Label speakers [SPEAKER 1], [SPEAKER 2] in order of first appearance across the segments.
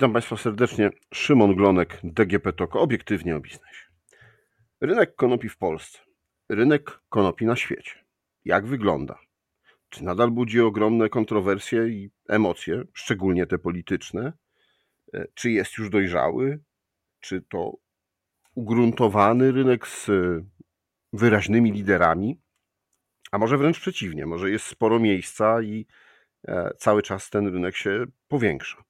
[SPEAKER 1] Witam Państwa serdecznie. Szymon Glonek, DGP TOK, obiektywnie o biznesie. Rynek konopi w Polsce. Rynek konopi na świecie. Jak wygląda? Czy nadal budzi ogromne kontrowersje i emocje, szczególnie te polityczne? E, czy jest już dojrzały? Czy to ugruntowany rynek z wyraźnymi liderami? A może wręcz przeciwnie, może jest sporo miejsca i e, cały czas ten rynek się powiększa.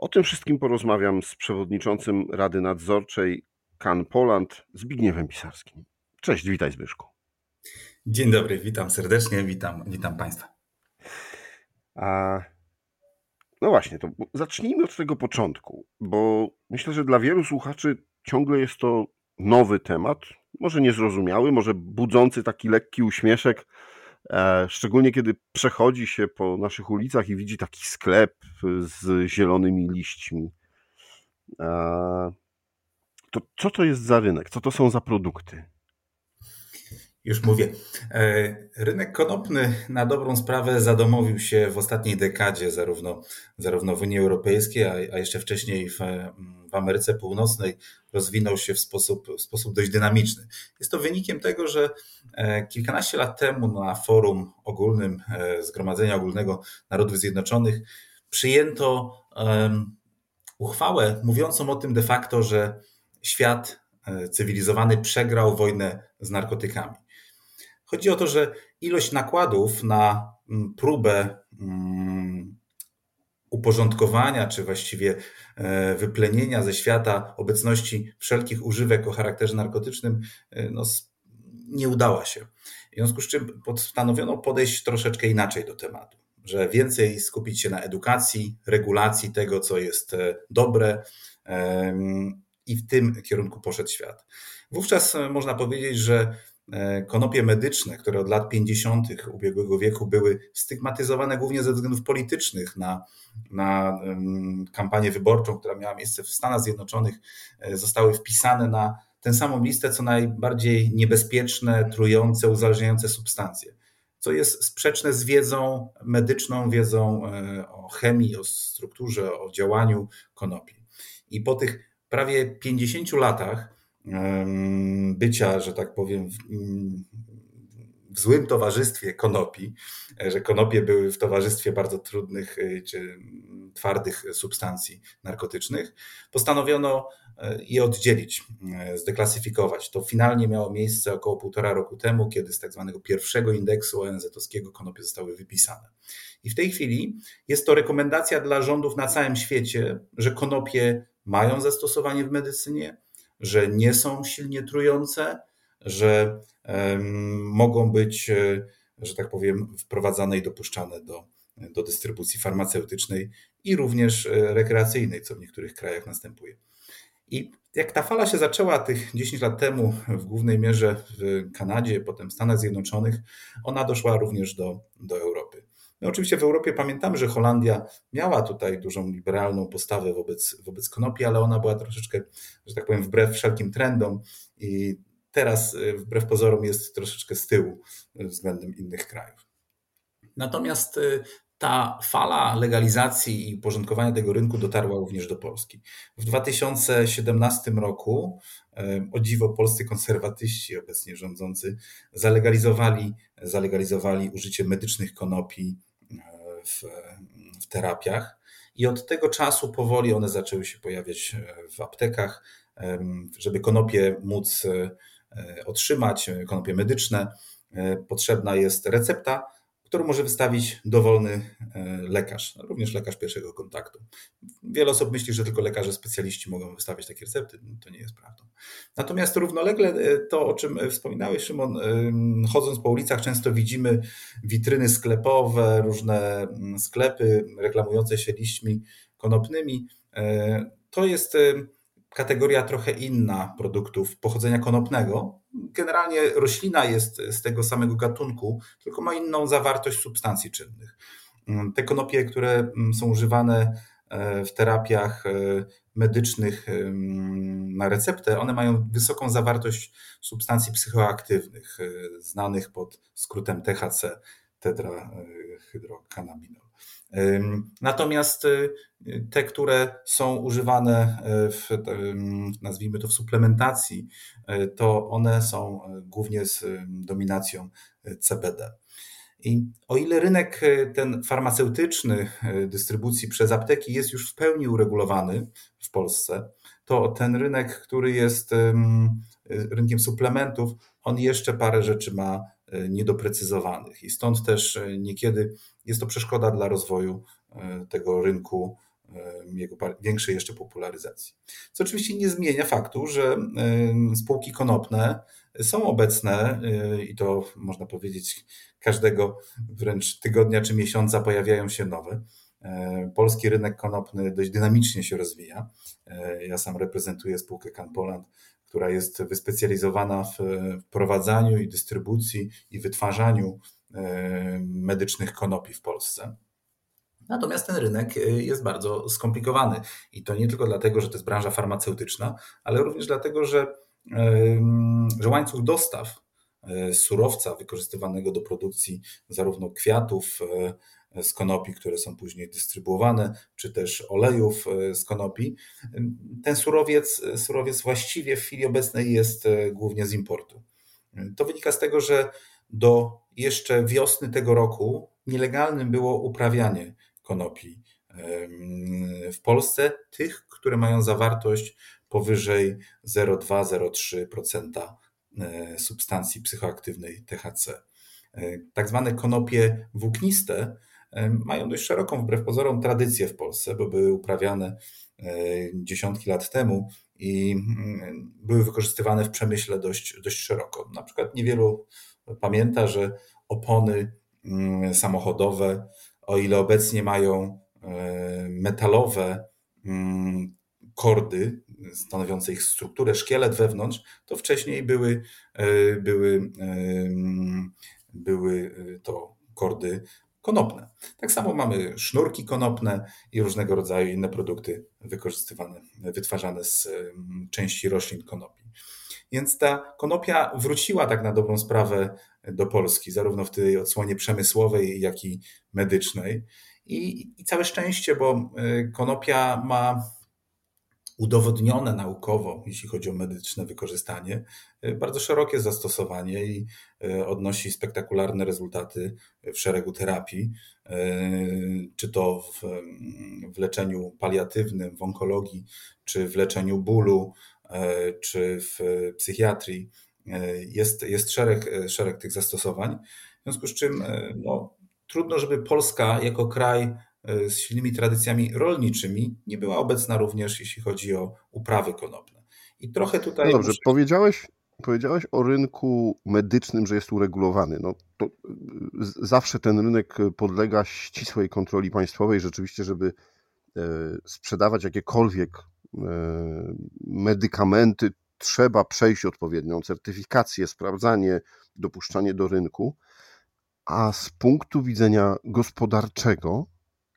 [SPEAKER 1] O tym wszystkim porozmawiam z przewodniczącym Rady Nadzorczej Kan Poland Zbigniewem Pisarskim. Cześć, witaj Zbyszku.
[SPEAKER 2] Dzień dobry, witam serdecznie, witam, witam Państwa.
[SPEAKER 1] A, no właśnie, to zacznijmy od tego początku, bo myślę, że dla wielu słuchaczy ciągle jest to nowy temat, może niezrozumiały, może budzący taki lekki uśmieszek, szczególnie kiedy przechodzi się po naszych ulicach i widzi taki sklep z zielonymi liśćmi. E, to co to jest za rynek? Co to są za produkty?
[SPEAKER 2] Już mówię. E, rynek konopny na dobrą sprawę zadomowił się w ostatniej dekadzie, zarówno, zarówno w Unii Europejskiej, a, a jeszcze wcześniej w, w Ameryce Północnej rozwinął się w sposób, w sposób dość dynamiczny. Jest to wynikiem tego, że e, kilkanaście lat temu na forum ogólnym e, Zgromadzenia Ogólnego Narodów Zjednoczonych przyjęto uchwałę mówiącą o tym de facto, że świat cywilizowany przegrał wojnę z narkotykami. Chodzi o to, że ilość nakładów na mm, próbę mm, uporządkowania, czy właściwie e, wyplenienia ze świata obecności wszelkich używek o charakterze narkotycznym e, no, nie udała się. W związku z czym postanowiono podejść troszeczkę inaczej do tematu, że więcej skupić się na edukacji, regulacji tego, co jest e, dobre i w tym kierunku poszedł świat. Wówczas można powiedzieć, że konopie medyczne, które od lat 50. ubiegłego wieku były stygmatyzowane głównie ze względów politycznych na, na kampanię wyborczą, która miała miejsce w Stanach Zjednoczonych, e, zostały wpisane na tę samą listę co najbardziej niebezpieczne, trujące, uzależniające substancje. Co jest sprzeczne z wiedzą medyczną, wiedzą e, o chemii, o strukturze, o działaniu konopi. I po tych prawie 50 latach bycia, że tak powiem, w, w złym towarzystwie konopi, że konopie były w towarzystwie bardzo trudnych y, czy twardych substancji narkotycznych, postanowiono y, je oddzielić, zdeklasyfikować. To finalnie miało miejsce około półtora roku temu, kiedy z tak zwanego pierwszego indeksu ONZ-owskiego konopie zostały wypisane. I w tej chwili jest to rekomendacja dla rządów na całym świecie, że konopie mają zastosowanie w medycynie, że nie są silnie trujące, że mogą być, e, że tak powiem, wprowadzane i dopuszczane do, do dystrybucji farmaceutycznej i również e, rekreacyjnej, co w niektórych krajach następuje. I jak ta fala się zaczęła tych 10 lat temu, w głównej mierze w Kanadzie, potem w Stanach Zjednoczonych, ona doszła również do, do Europy. No oczywiście w Europie pamiętamy, że Holandia miała tutaj dużą liberalną postawę wobec, wobec konopi, ale ona była troszeczkę, że tak powiem, wbrew wszelkim trendom i teraz y, wbrew pozorom jest troszeczkę z tyłu względem innych krajów. Natomiast y, ta fala legalizacji i uporządkowania tego rynku dotarła również do Polski. W 2017 roku, y, o dziwo, polscy konserwatyści obecnie rządzący zalegalizowali, zalegalizowali użycie medycznych konopi w, w terapiach. I od tego czasu powoli one zaczęły się pojawiać w aptekach, żeby konopie móc e, otrzymać, konopie medyczne, e, potrzebna jest recepta, którą może wystawić dowolny e, lekarz, również lekarz pierwszego kontaktu. Wiele osób myśli, że tylko lekarze specjaliści mogą wystawiać takie recepty. To nie jest prawdą. Natomiast równolegle e, to, o czym wspominałeś, Szymon, e, chodząc po ulicach, często widzimy witryny sklepowe, różne sklepy reklamujące się liśćmi konopnymi. To jest kategoria trochę inna produktów pochodzenia konopnego. Generalnie roślina jest z tego samego gatunku, tylko ma inną zawartość substancji czynnych. Te konopie, które mm, są używane e, w terapiach e, medycznych na receptę, one mają wysoką zawartość substancji psychoaktywnych, e, znanych pod skrótem THC, tetrahydrokannabinol. Natomiast te, które są używane w, nazwijmy to w suplementacji, to one są głównie z dominacją CBD. I o ile rynek ten farmaceutyczny dystrybucji przez apteki jest już w pełni uregulowany w Polsce, to ten rynek, który jest rynkiem suplementów, on jeszcze parę rzeczy ma niedoprecyzowanych i stąd też e, niekiedy jest to przeszkoda dla rozwoju e, tego rynku, jego większej jeszcze popularyzacji. Co oczywiście nie zmienia faktu, że spółki konopne są obecne i to można powiedzieć każdego wręcz tygodnia czy miesiąca pojawiają się nowe. Polski rynek konopny dość dynamicznie się rozwija. Ja sam reprezentuję spółkę Canpoland, która jest wyspecjalizowana w wprowadzaniu i dystrybucji i wytwarzaniu e, medycznych konopi w Polsce. Natomiast ten rynek e, jest bardzo skomplikowany i to nie tylko dlatego, że to jest branża farmaceutyczna, ale również dlatego, że, e, że łańcuch dostaw surowca wykorzystywanego do produkcji zarówno kwiatów, z konopi, które są później dystrybuowane, czy też olejów e, z konopi. Ten surowiec, surowiec właściwie w chwili obecnej jest e, głównie z importu. To wynika z tego, że do jeszcze wiosny tego roku nielegalnym było uprawianie konopi w Polsce, tych, które mają zawartość powyżej 0,2-0,3% e, substancji psychoaktywnej THC. Tak zwane konopie włókniste mają dość szeroką, wbrew pozorom, tradycję w Polsce, bo były uprawiane e, dziesiątki lat temu i mm, były wykorzystywane w przemyśle dość, dość szeroko. Na przykład niewielu pamięta, że opony mm, samochodowe, o ile obecnie mają e, metalowe mm, kordy stanowiące ich strukturę, szkielet wewnątrz, to wcześniej były, e, były, były to kordy konopne. Tak samo mamy sznurki konopne i różnego rodzaju inne produkty wykorzystywane, wytwarzane z części roślin konopi. Więc ta konopia wróciła tak na dobrą sprawę do Polski, zarówno w tej odsłonie przemysłowej, jak i medycznej. I, i całe szczęście, bo y, konopia ma udowodnione naukowo, jeśli chodzi o medyczne wykorzystanie, y, bardzo szerokie zastosowanie i y, odnosi spektakularne rezultaty w szeregu terapii, y, czy to w, w leczeniu paliatywnym, w onkologii, czy w leczeniu bólu, czy w psychiatrii. Jest, jest szereg, szereg tych zastosowań, w związku z czym no, trudno, żeby Polska jako kraj z silnymi tradycjami rolniczymi nie była obecna również, jeśli chodzi o uprawy konopne. I trochę tutaj.
[SPEAKER 1] No dobrze, muszę... powiedziałeś, powiedziałeś o rynku medycznym, że jest uregulowany. No to zawsze ten rynek podlega ścisłej kontroli państwowej. Rzeczywiście, żeby e, sprzedawać jakiekolwiek e, medykamenty, trzeba przejść odpowiednią certyfikację, sprawdzanie, dopuszczanie do rynku. A z punktu widzenia gospodarczego,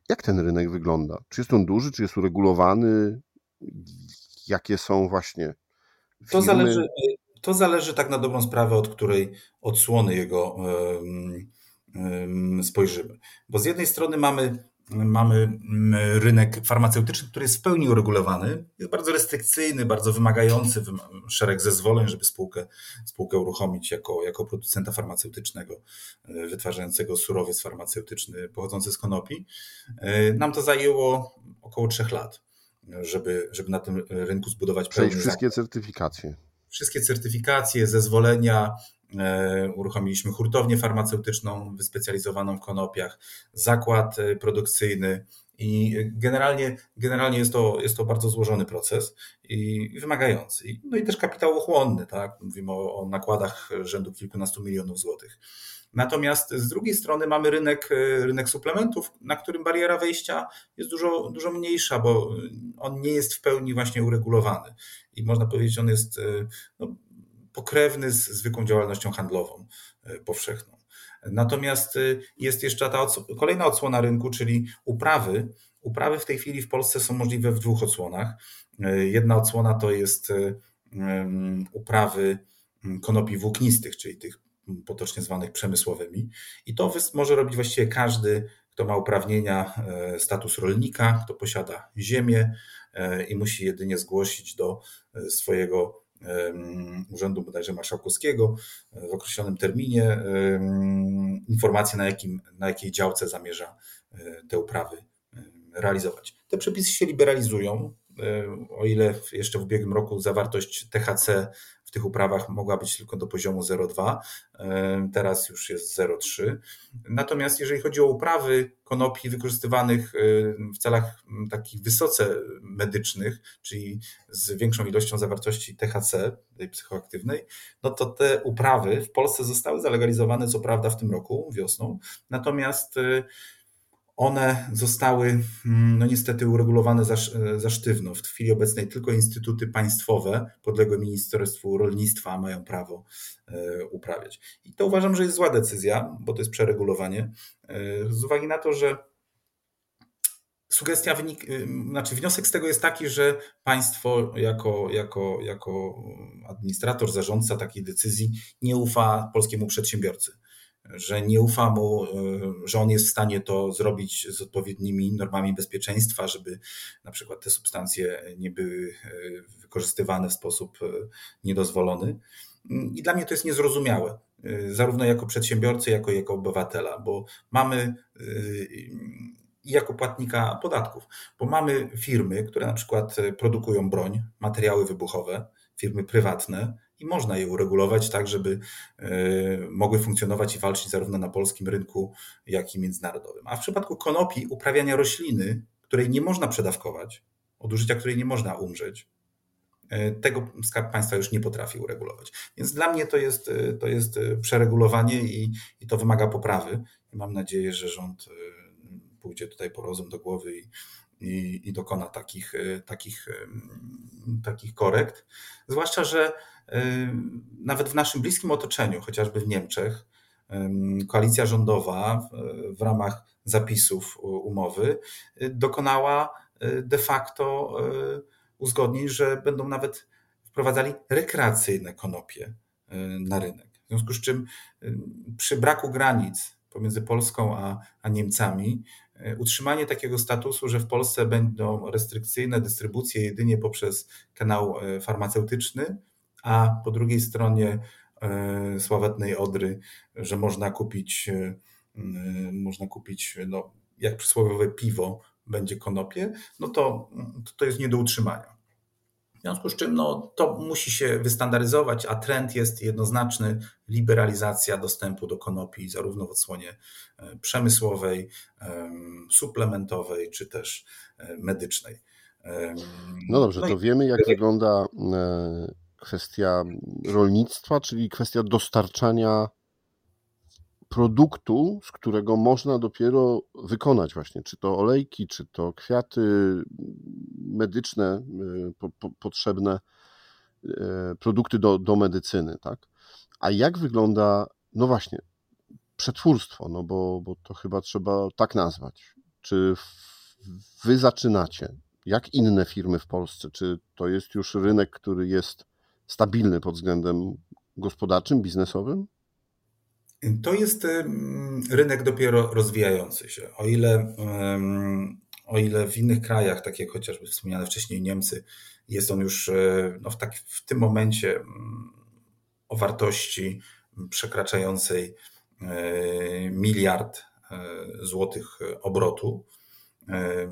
[SPEAKER 1] jak ten rynek wygląda? Czy jest on duży, czy jest uregulowany? Jakie są właśnie. Firmy?
[SPEAKER 2] To zależy, to zależy tak na dobrą sprawę, od której odsłony jego spojrzymy. Bo z jednej strony mamy mamy mm, rynek farmaceutyczny, który jest w pełni uregulowany, jest bardzo restrykcyjny, bardzo wymagający, szereg zezwoleń, żeby spółkę, spółkę uruchomić jako, jako producenta farmaceutycznego, e, wytwarzającego surowiec farmaceutyczny pochodzący z konopi. E, nam to zajęło około trzech lat, żeby, żeby na tym rynku zbudować
[SPEAKER 1] Przejść wszystkie certyfikacje.
[SPEAKER 2] Wszystkie certyfikacje, zezwolenia, uruchomiliśmy hurtownię farmaceutyczną wyspecjalizowaną w konopiach, zakład e, produkcyjny i generalnie, generalnie jest, to, jest to bardzo złożony proces i wymagający. No i też kapitałochłonny, tak? Mówimy o, o nakładach rzędu kilkunastu milionów złotych. Natomiast z drugiej strony mamy rynek, e, rynek suplementów, na którym bariera wejścia jest dużo, dużo mniejsza, bo on nie jest w pełni właśnie uregulowany. I można powiedzieć, on jest no, pokrewny z zwykłą działalnością handlową e, powszechną. Natomiast e, jest jeszcze ta kolejna odsłona rynku, czyli uprawy. Uprawy w tej chwili w Polsce są możliwe w dwóch odsłonach. E, jedna odsłona to jest uprawy konopi włóknistych, czyli tych potocznie zwanych przemysłowymi. I to może robić właściwie każdy, kto ma uprawnienia, status rolnika, kto posiada ziemię i musi jedynie zgłosić do swojego Urzędu bodajże Marszałkowskiego w określonym terminie informację, na, jakim, na jakiej działce zamierza te uprawy realizować. Te przepisy się liberalizują. O ile jeszcze w ubiegłym roku zawartość THC tych uprawach mogła być tylko do poziomu 0,2, e, teraz już jest 0,3. Natomiast jeżeli chodzi o uprawy konopi wykorzystywanych e, w celach takich wysoce medycznych, czyli z większą ilością zawartości THC, tej psychoaktywnej, no to te uprawy w Polsce zostały zalegalizowane co prawda w tym roku, wiosną, natomiast e, one zostały mm, no niestety uregulowane za, za sztywno. W chwili obecnej tylko instytuty państwowe podległe Ministerstwu Rolnictwa mają prawo e, uprawiać. I to uważam, że jest zła decyzja, bo to jest przeregulowanie. E, z uwagi na to, że sugestia wynik, e, znaczy wniosek z tego jest taki, że państwo jako, jako, jako administrator, zarządca takiej decyzji nie ufa polskiemu przedsiębiorcy że nie ufa mu, e, że on jest w stanie to zrobić z odpowiednimi normami bezpieczeństwa, żeby na przykład te substancje nie były e, wykorzystywane w sposób e, niedozwolony. I dla mnie to jest niezrozumiałe, zarówno jako przedsiębiorcy, jako i jako obywatela, bo mamy i jako płatnika podatków, bo mamy firmy, które na przykład produkują broń, materiały wybuchowe, firmy prywatne, i można je uregulować tak, żeby e, mogły funkcjonować i walczyć zarówno na polskim rynku, jak i międzynarodowym. A w przypadku konopi, uprawiania rośliny, której nie można przedawkować, od użycia której nie można umrzeć, e, tego Skarb Państwa już nie potrafi uregulować. Więc dla mnie to jest, e, to jest przeregulowanie i, i to wymaga poprawy. I mam nadzieję, że rząd pójdzie tutaj po rozum do głowy i, i, i dokona takich, takich, takich korekt. Zwłaszcza, że nawet w naszym bliskim otoczeniu, chociażby w Niemczech, koalicja rządowa w ramach zapisów umowy dokonała de facto uzgodnień, że będą nawet wprowadzali rekreacyjne konopie na rynek. W związku z czym przy braku granic pomiędzy Polską a, a Niemcami, utrzymanie takiego statusu, że w Polsce będą restrykcyjne dystrybucje jedynie poprzez kanał farmaceutyczny, a po drugiej stronie e, sławetnej Odry, że można kupić, e, można kupić no, jak przysłowiowe piwo będzie konopie, no to, to jest nie do utrzymania. W związku z czym no, to musi się wystandaryzować, a trend jest jednoznaczny liberalizacja dostępu do konopi, zarówno w odsłonie e, przemysłowej, suplementowej, czy też medycznej.
[SPEAKER 1] No dobrze, no to wiemy, jak wygląda kwestia rolnictwa, czyli kwestia dostarczania produktu, z którego można dopiero wykonać właśnie, czy to olejki, czy to kwiaty medyczne, y, po, po, potrzebne y, produkty do, do medycyny, tak? A jak wygląda, no właśnie, przetwórstwo, no bo, bo to chyba trzeba tak nazwać. Czy wy zaczynacie, jak inne firmy w Polsce, czy to jest już rynek, który jest stabilny pod względem gospodarczym, biznesowym?
[SPEAKER 2] To jest rynek dopiero rozwijający się. O ile, o ile w innych krajach, tak jak chociażby wspomniane wcześniej Niemcy, jest on już e, no w, tak, w tym momencie o wartości przekraczającej e, miliard e, złotych obrotu,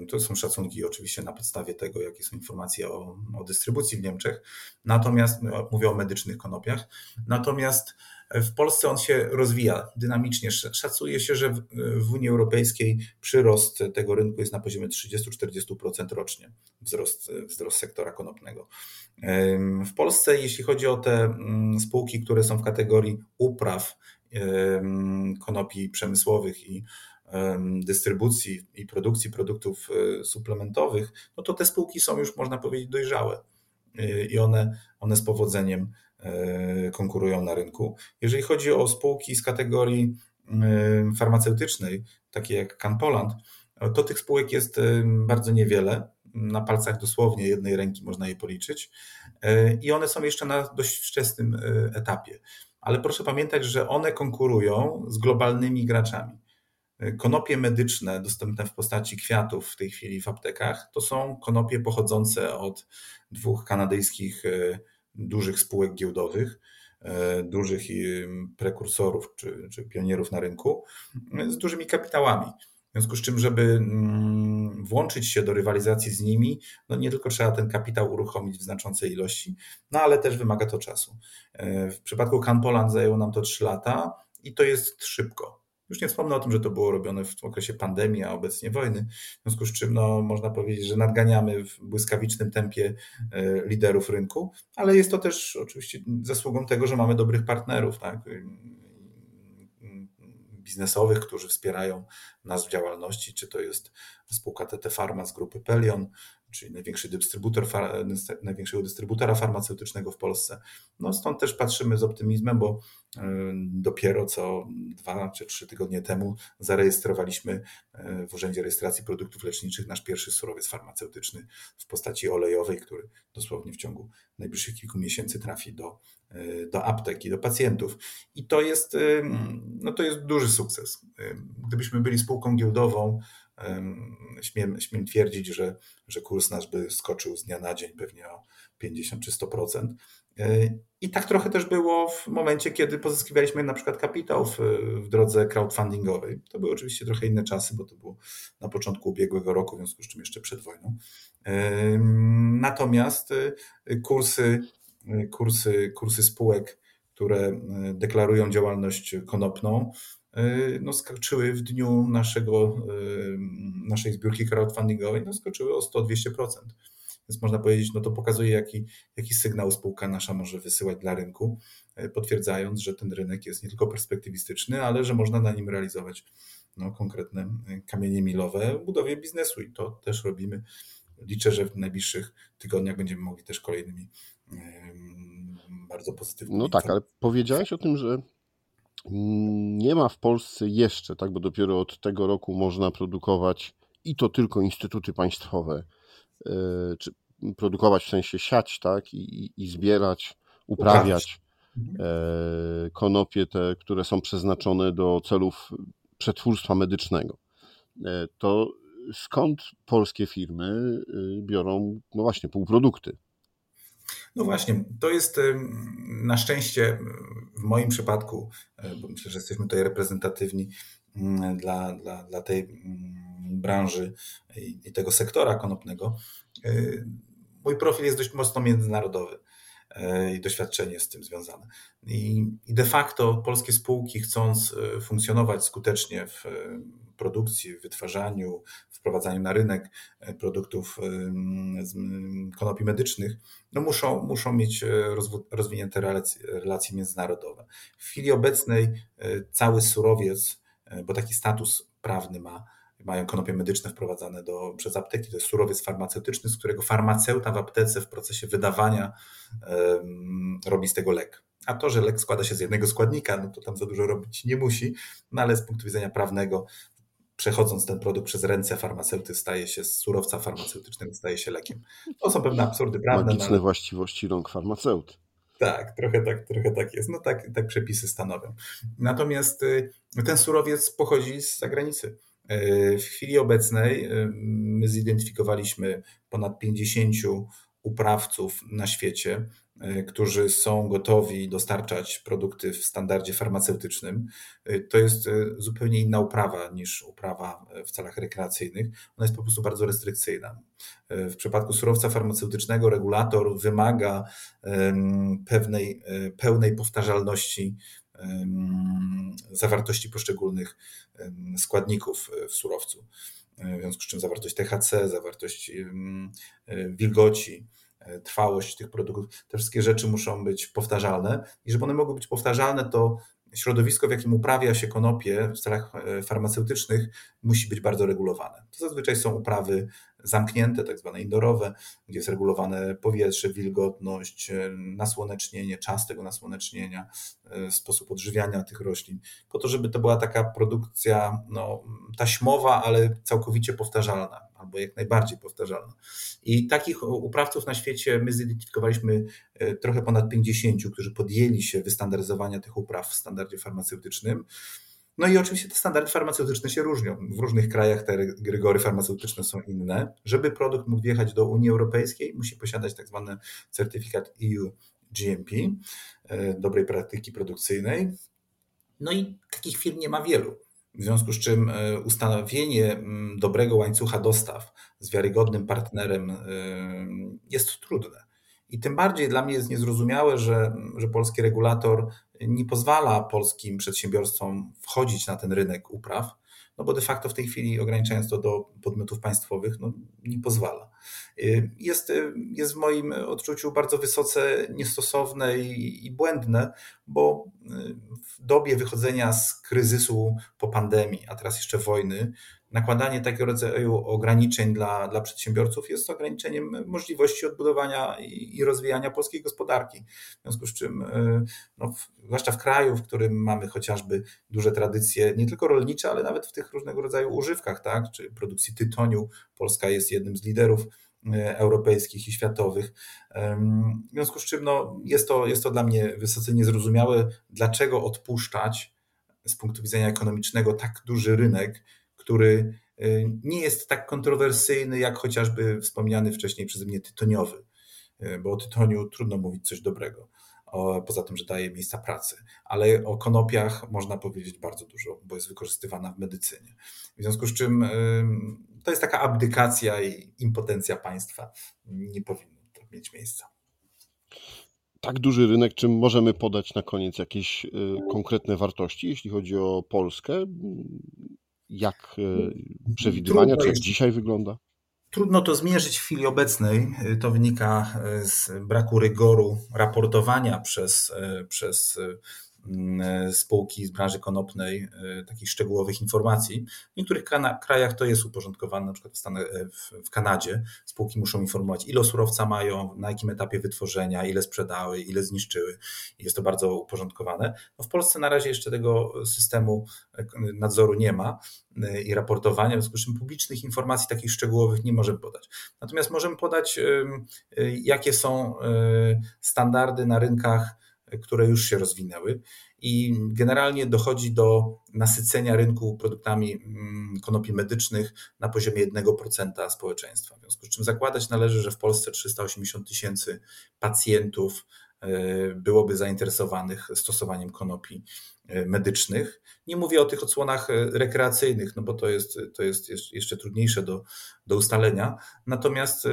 [SPEAKER 2] to są szacunki oczywiście na podstawie tego, jakie są informacje o, o dystrybucji w Niemczech. Natomiast no, mówię o medycznych konopiach. Natomiast w Polsce on się rozwija dynamicznie. Szacuje się, że w, Unii Europejskiej przyrost tego rynku jest na poziomie 30-40% rocznie, wzrost, wzrost sektora konopnego. W Polsce, jeśli chodzi o te mm, spółki, które są w kategorii upraw konopi przemysłowych i dystrybucji i produkcji produktów e, suplementowych, no to te spółki są już, można powiedzieć, dojrzałe e, i one, one z powodzeniem konkurują na rynku. Jeżeli chodzi o spółki z kategorii farmaceutycznej, takie jak Canpoland, to tych spółek jest bardzo niewiele. Na palcach dosłownie jednej ręki można je policzyć i one są jeszcze na dość wczesnym etapie. Ale proszę pamiętać, że one konkurują z globalnymi graczami. konopie medyczne dostępne w postaci kwiatów w tej chwili w aptekach to są konopie pochodzące od dwóch kanadyjskich dużych spółek giełdowych, dużych prekursorów czy, czy pionierów na rynku z dużymi kapitałami. W związku z czym, żeby włączyć się do rywalizacji z nimi, no nie tylko trzeba ten kapitał uruchomić w znaczącej ilości, no ale też wymaga to czasu. E, w przypadku Canpoland zajęło nam to 3 lata i to jest szybko. Już nie wspomnę o tym, że to było robione w okresie pandemii, a obecnie wojny, w związku z czym no, można powiedzieć, że nadganiamy w błyskawicznym tempie e, liderów rynku, ale jest to też oczywiście zasługą tego, że mamy dobrych partnerów. Tak? biznesowych, którzy wspierają nas w działalności, czy to jest spółka TT Pharma z grupy Pelion, czyli największy dystrybutor, największego dystrybutora farmaceutycznego w Polsce. No stąd też patrzymy z optymizmem, bo dopiero co dwa czy trzy tygodnie temu zarejestrowaliśmy e, w Urzędzie Rejestracji Produktów Leczniczych nasz pierwszy surowiec farmaceutyczny w postaci olejowej, który dosłownie w ciągu najbliższych kilku miesięcy trafi do, e, do aptek i do pacjentów. I to jest, no to jest duży sukces. Gdybyśmy byli spółką giełdową, Śmiem, śmiem twierdzić, że, że kurs nasz by skoczył z dnia na dzień pewnie o 50 czy 100%. E, I tak trochę też było w momencie, kiedy pozyskiwaliśmy na przykład kapitał w, w drodze crowdfundingowej. To były oczywiście trochę inne czasy, bo to było na początku ubiegłego roku, w związku z czym jeszcze przed wojną. Natomiast e, kursy, e, kursy, kursy spółek, które deklarują działalność konopną, E, no, skoczyły w dniu naszego, e, naszej zbiórki crowdfundingowej, no, skoczyły o 100-200%. Więc można powiedzieć, no to pokazuje, jaki, jaki sygnał spółka nasza może wysyłać dla rynku, e, potwierdzając, że ten rynek jest nie tylko perspektywistyczny, ale że można na nim realizować no, konkretne kamienie milowe w budowie biznesu i to też robimy. Liczę, że w najbliższych tygodniach będziemy mogli też kolejnymi bardzo pozytywnymi.
[SPEAKER 1] No tak, ale powiedziałeś o tym, że nie ma w Polsce jeszcze, tak, bo dopiero od tego roku można produkować i to tylko instytuty państwowe, e, czy produkować w sensie siać, tak, i, i zbierać, uprawiać e, konopie te, które są przeznaczone do celów przetwórstwa medycznego. E, to skąd polskie firmy biorą, no właśnie, półprodukty?
[SPEAKER 2] No właśnie, to jest na szczęście w moim przypadku, e, bo myślę, że jesteśmy tutaj reprezentatywni dla, dla, dla tej mm, branży i tego sektora konopnego. E, mój profil jest dość mocno międzynarodowy e, i doświadczenie z tym związane. I de facto polskie spółki, chcąc funkcjonować skutecznie w produkcji, w wytwarzaniu, wprowadzaniu na rynek produktów z konopi medycznych, no muszą, muszą mieć rozwinięte relacje, relacje międzynarodowe. W chwili obecnej cały surowiec, bo taki status prawny ma, mają konopie medyczne wprowadzane do, przez apteki. To jest surowiec farmaceutyczny, z którego farmaceuta w aptece w procesie wydawania um, robi z tego lek. A to, że lek składa się z jednego składnika, no to tam za dużo robić nie musi, no ale z punktu widzenia prawnego przechodząc ten produkt przez ręce farmaceuty, staje się z surowca farmaceutycznego, staje się lekiem. To są pewne absurdy prawne.
[SPEAKER 1] Magiczne no ale... właściwości rąk farmaceuty.
[SPEAKER 2] Tak, trochę tak, trochę tak jest. No tak, tak przepisy stanowią. Natomiast y, ten surowiec pochodzi z zagranicy. Y, w chwili obecnej y, my zidentyfikowaliśmy ponad 50 uprawców na świecie, którzy są gotowi dostarczać produkty w standardzie farmaceutycznym, e, to jest e, zupełnie inna uprawa niż uprawa w celach rekreacyjnych. Ona jest po prostu bardzo restrykcyjna. W przypadku surowca farmaceutycznego regulator wymaga pewnej pełnej powtarzalności zawartości poszczególnych składników w surowcu. W związku z czym zawartość THC, zawartość wilgoci, E, trwałość tych produktów. Te wszystkie rzeczy muszą być powtarzalne i żeby one mogły być powtarzalne, to środowisko, w jakim uprawia się konopie w celach e, farmaceutycznych, musi być bardzo regulowane. To zazwyczaj są uprawy zamknięte, tak zwane indorowe, gdzie jest regulowane powietrze, wilgotność, e, nasłonecznienie, czas tego nasłonecznienia, e, sposób odżywiania tych roślin, po to, żeby to była taka produkcja no, taśmowa, ale całkowicie powtarzalna, albo jak najbardziej powtarzalna. I takich uprawców na świecie my zidentyfikowaliśmy trochę ponad 50, którzy podjęli się wystandaryzowania tych upraw w standardzie farmaceutycznym. No i oczywiście te standardy farmaceutyczne się różnią. W różnych krajach te rygory farmaceutyczne są inne. Żeby produkt mógł wjechać do Unii Europejskiej, musi posiadać tak zwany certyfikat EU GMP, e, dobrej praktyki produkcyjnej. No i takich firm nie ma wielu. W związku z czym e, ustanowienie dobrego łańcucha dostaw z wiarygodnym partnerem e, jest trudne. I tym bardziej dla mnie jest niezrozumiałe, że, że polski regulator nie pozwala polskim przedsiębiorstwom wchodzić na ten rynek upraw, no bo de facto w tej chwili ograniczając to do podmiotów państwowych, no nie pozwala. Y, jest, y, jest w moim odczuciu bardzo wysoce niestosowne i, i błędne, bo y, w dobie wychodzenia z kryzysu po pandemii, a teraz jeszcze wojny, nakładanie takiego rodzaju ograniczeń dla, dla przedsiębiorców jest ograniczeniem możliwości odbudowania i, i rozwijania polskiej gospodarki. W związku z czym, y, no, zwłaszcza w kraju, w którym mamy chociażby duże tradycje, nie tylko rolnicze, ale nawet w tych różnego rodzaju używkach, tak, czy produkcji tytoniu, Polska jest jednym z liderów y, europejskich i światowych. W związku z czym no, jest, to, jest to dla mnie wysoce niezrozumiałe, dlaczego odpuszczać z punktu widzenia ekonomicznego tak duży rynek który y, nie jest tak kontrowersyjny jak chociażby wspomniany wcześniej przeze mnie tytoniowy, y, bo o tytoniu trudno mówić coś dobrego, poza tym, że daje miejsca pracy, ale o konopiach można powiedzieć bardzo dużo, bo jest wykorzystywana w medycynie. W związku z czym y, to jest taka abdykacja i impotencja państwa. Nie powinno to mieć miejsca
[SPEAKER 1] tak duży rynek, czym możemy podać na koniec jakieś konkretne wartości, jeśli chodzi o Polskę? Jak e, przewidywania, czy jak dzisiaj wygląda?
[SPEAKER 2] Trudno to zmierzyć w chwili obecnej. To wynika e, z braku rygoru raportowania przez, e, przez Mm, spółki z branży konopnej e, takich szczegółowych informacji. W niektórych krajach to jest uporządkowane, na przykład w, Stanach, e, w Kanadzie spółki muszą informować, ile surowca mają, na jakim etapie wytworzenia, ile sprzedały, ile zniszczyły. Jest to bardzo uporządkowane. No w Polsce na razie jeszcze tego systemu e, nadzoru nie ma i raportowania, w związku z czym publicznych informacji takich szczegółowych nie możemy podać. Natomiast możemy podać, jakie są standardy na rynkach które już się rozwinęły i generalnie dochodzi do nasycenia rynku produktami mm, konopi medycznych na poziomie 1% społeczeństwa. W związku z czym zakładać należy, że w Polsce 380 tysięcy pacjentów byłoby zainteresowanych stosowaniem konopi e, medycznych. Nie mówię o tych odsłonach e, rekreacyjnych, no bo to jest, to jest jeszcze trudniejsze do, do ustalenia. Natomiast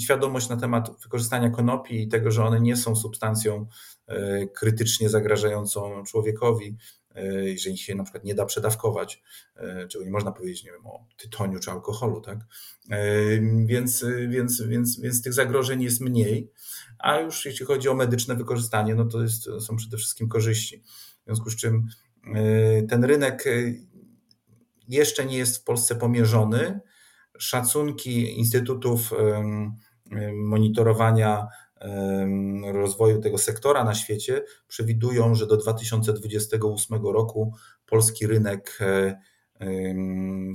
[SPEAKER 2] świadomość na temat wykorzystania konopi i tego, że one nie są substancją E, krytycznie zagrażającą człowiekowi, e, jeżeli się na przykład nie da przedawkować, e, czego nie można powiedzieć, nie wiem, o tytoniu czy alkoholu, tak? Więc, więc, więc, więc tych zagrożeń jest mniej, a już jeśli chodzi o medyczne wykorzystanie, no to jest, są przede wszystkim korzyści. W związku z czym ten rynek jeszcze nie jest w Polsce pomierzony. Szacunki instytutów monitorowania rozwoju tego sektora na świecie przewidują, że do 2028 roku polski rynek e,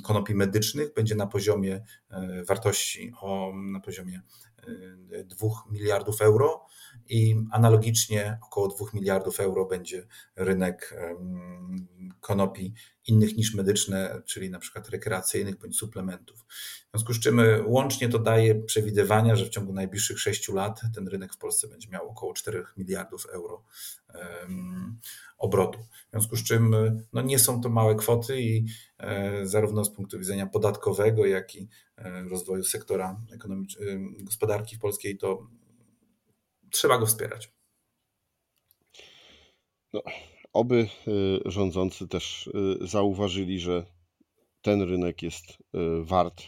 [SPEAKER 2] konopi medycznych będzie na poziomie e, wartości o, na poziomie 2 e, miliardów euro i analogicznie około 2 miliardów euro będzie rynek konopi innych niż medyczne, czyli na przykład rekreacyjnych bądź suplementów. W związku z czym e, łącznie to daje przewidywania, że w ciągu najbliższych 6 lat ten rynek w Polsce będzie miał około 4 miliardów euro obrotu. W związku z czym e, no nie są to małe kwoty i e, zarówno z punktu widzenia podatkowego, jak i rozwoju sektora gospodarki w polskiej to trzeba go wspierać.
[SPEAKER 1] No, oby y, rządzący też y, zauważyli, że ten rynek jest y, wart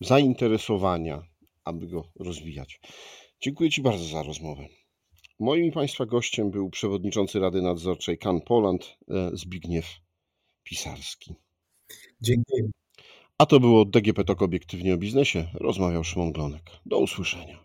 [SPEAKER 1] zainteresowania, aby go rozwijać. Dziękuję Ci bardzo za rozmowę. Moim i Państwa gościem był przewodniczący Rady Nadzorczej Kan Poland Zbigniew Pisarski.
[SPEAKER 2] Dziękuję.
[SPEAKER 1] A to było DGP Tok Obiektywnie o Biznesie. Rozmawiał Szymon Glonek. Do usłyszenia.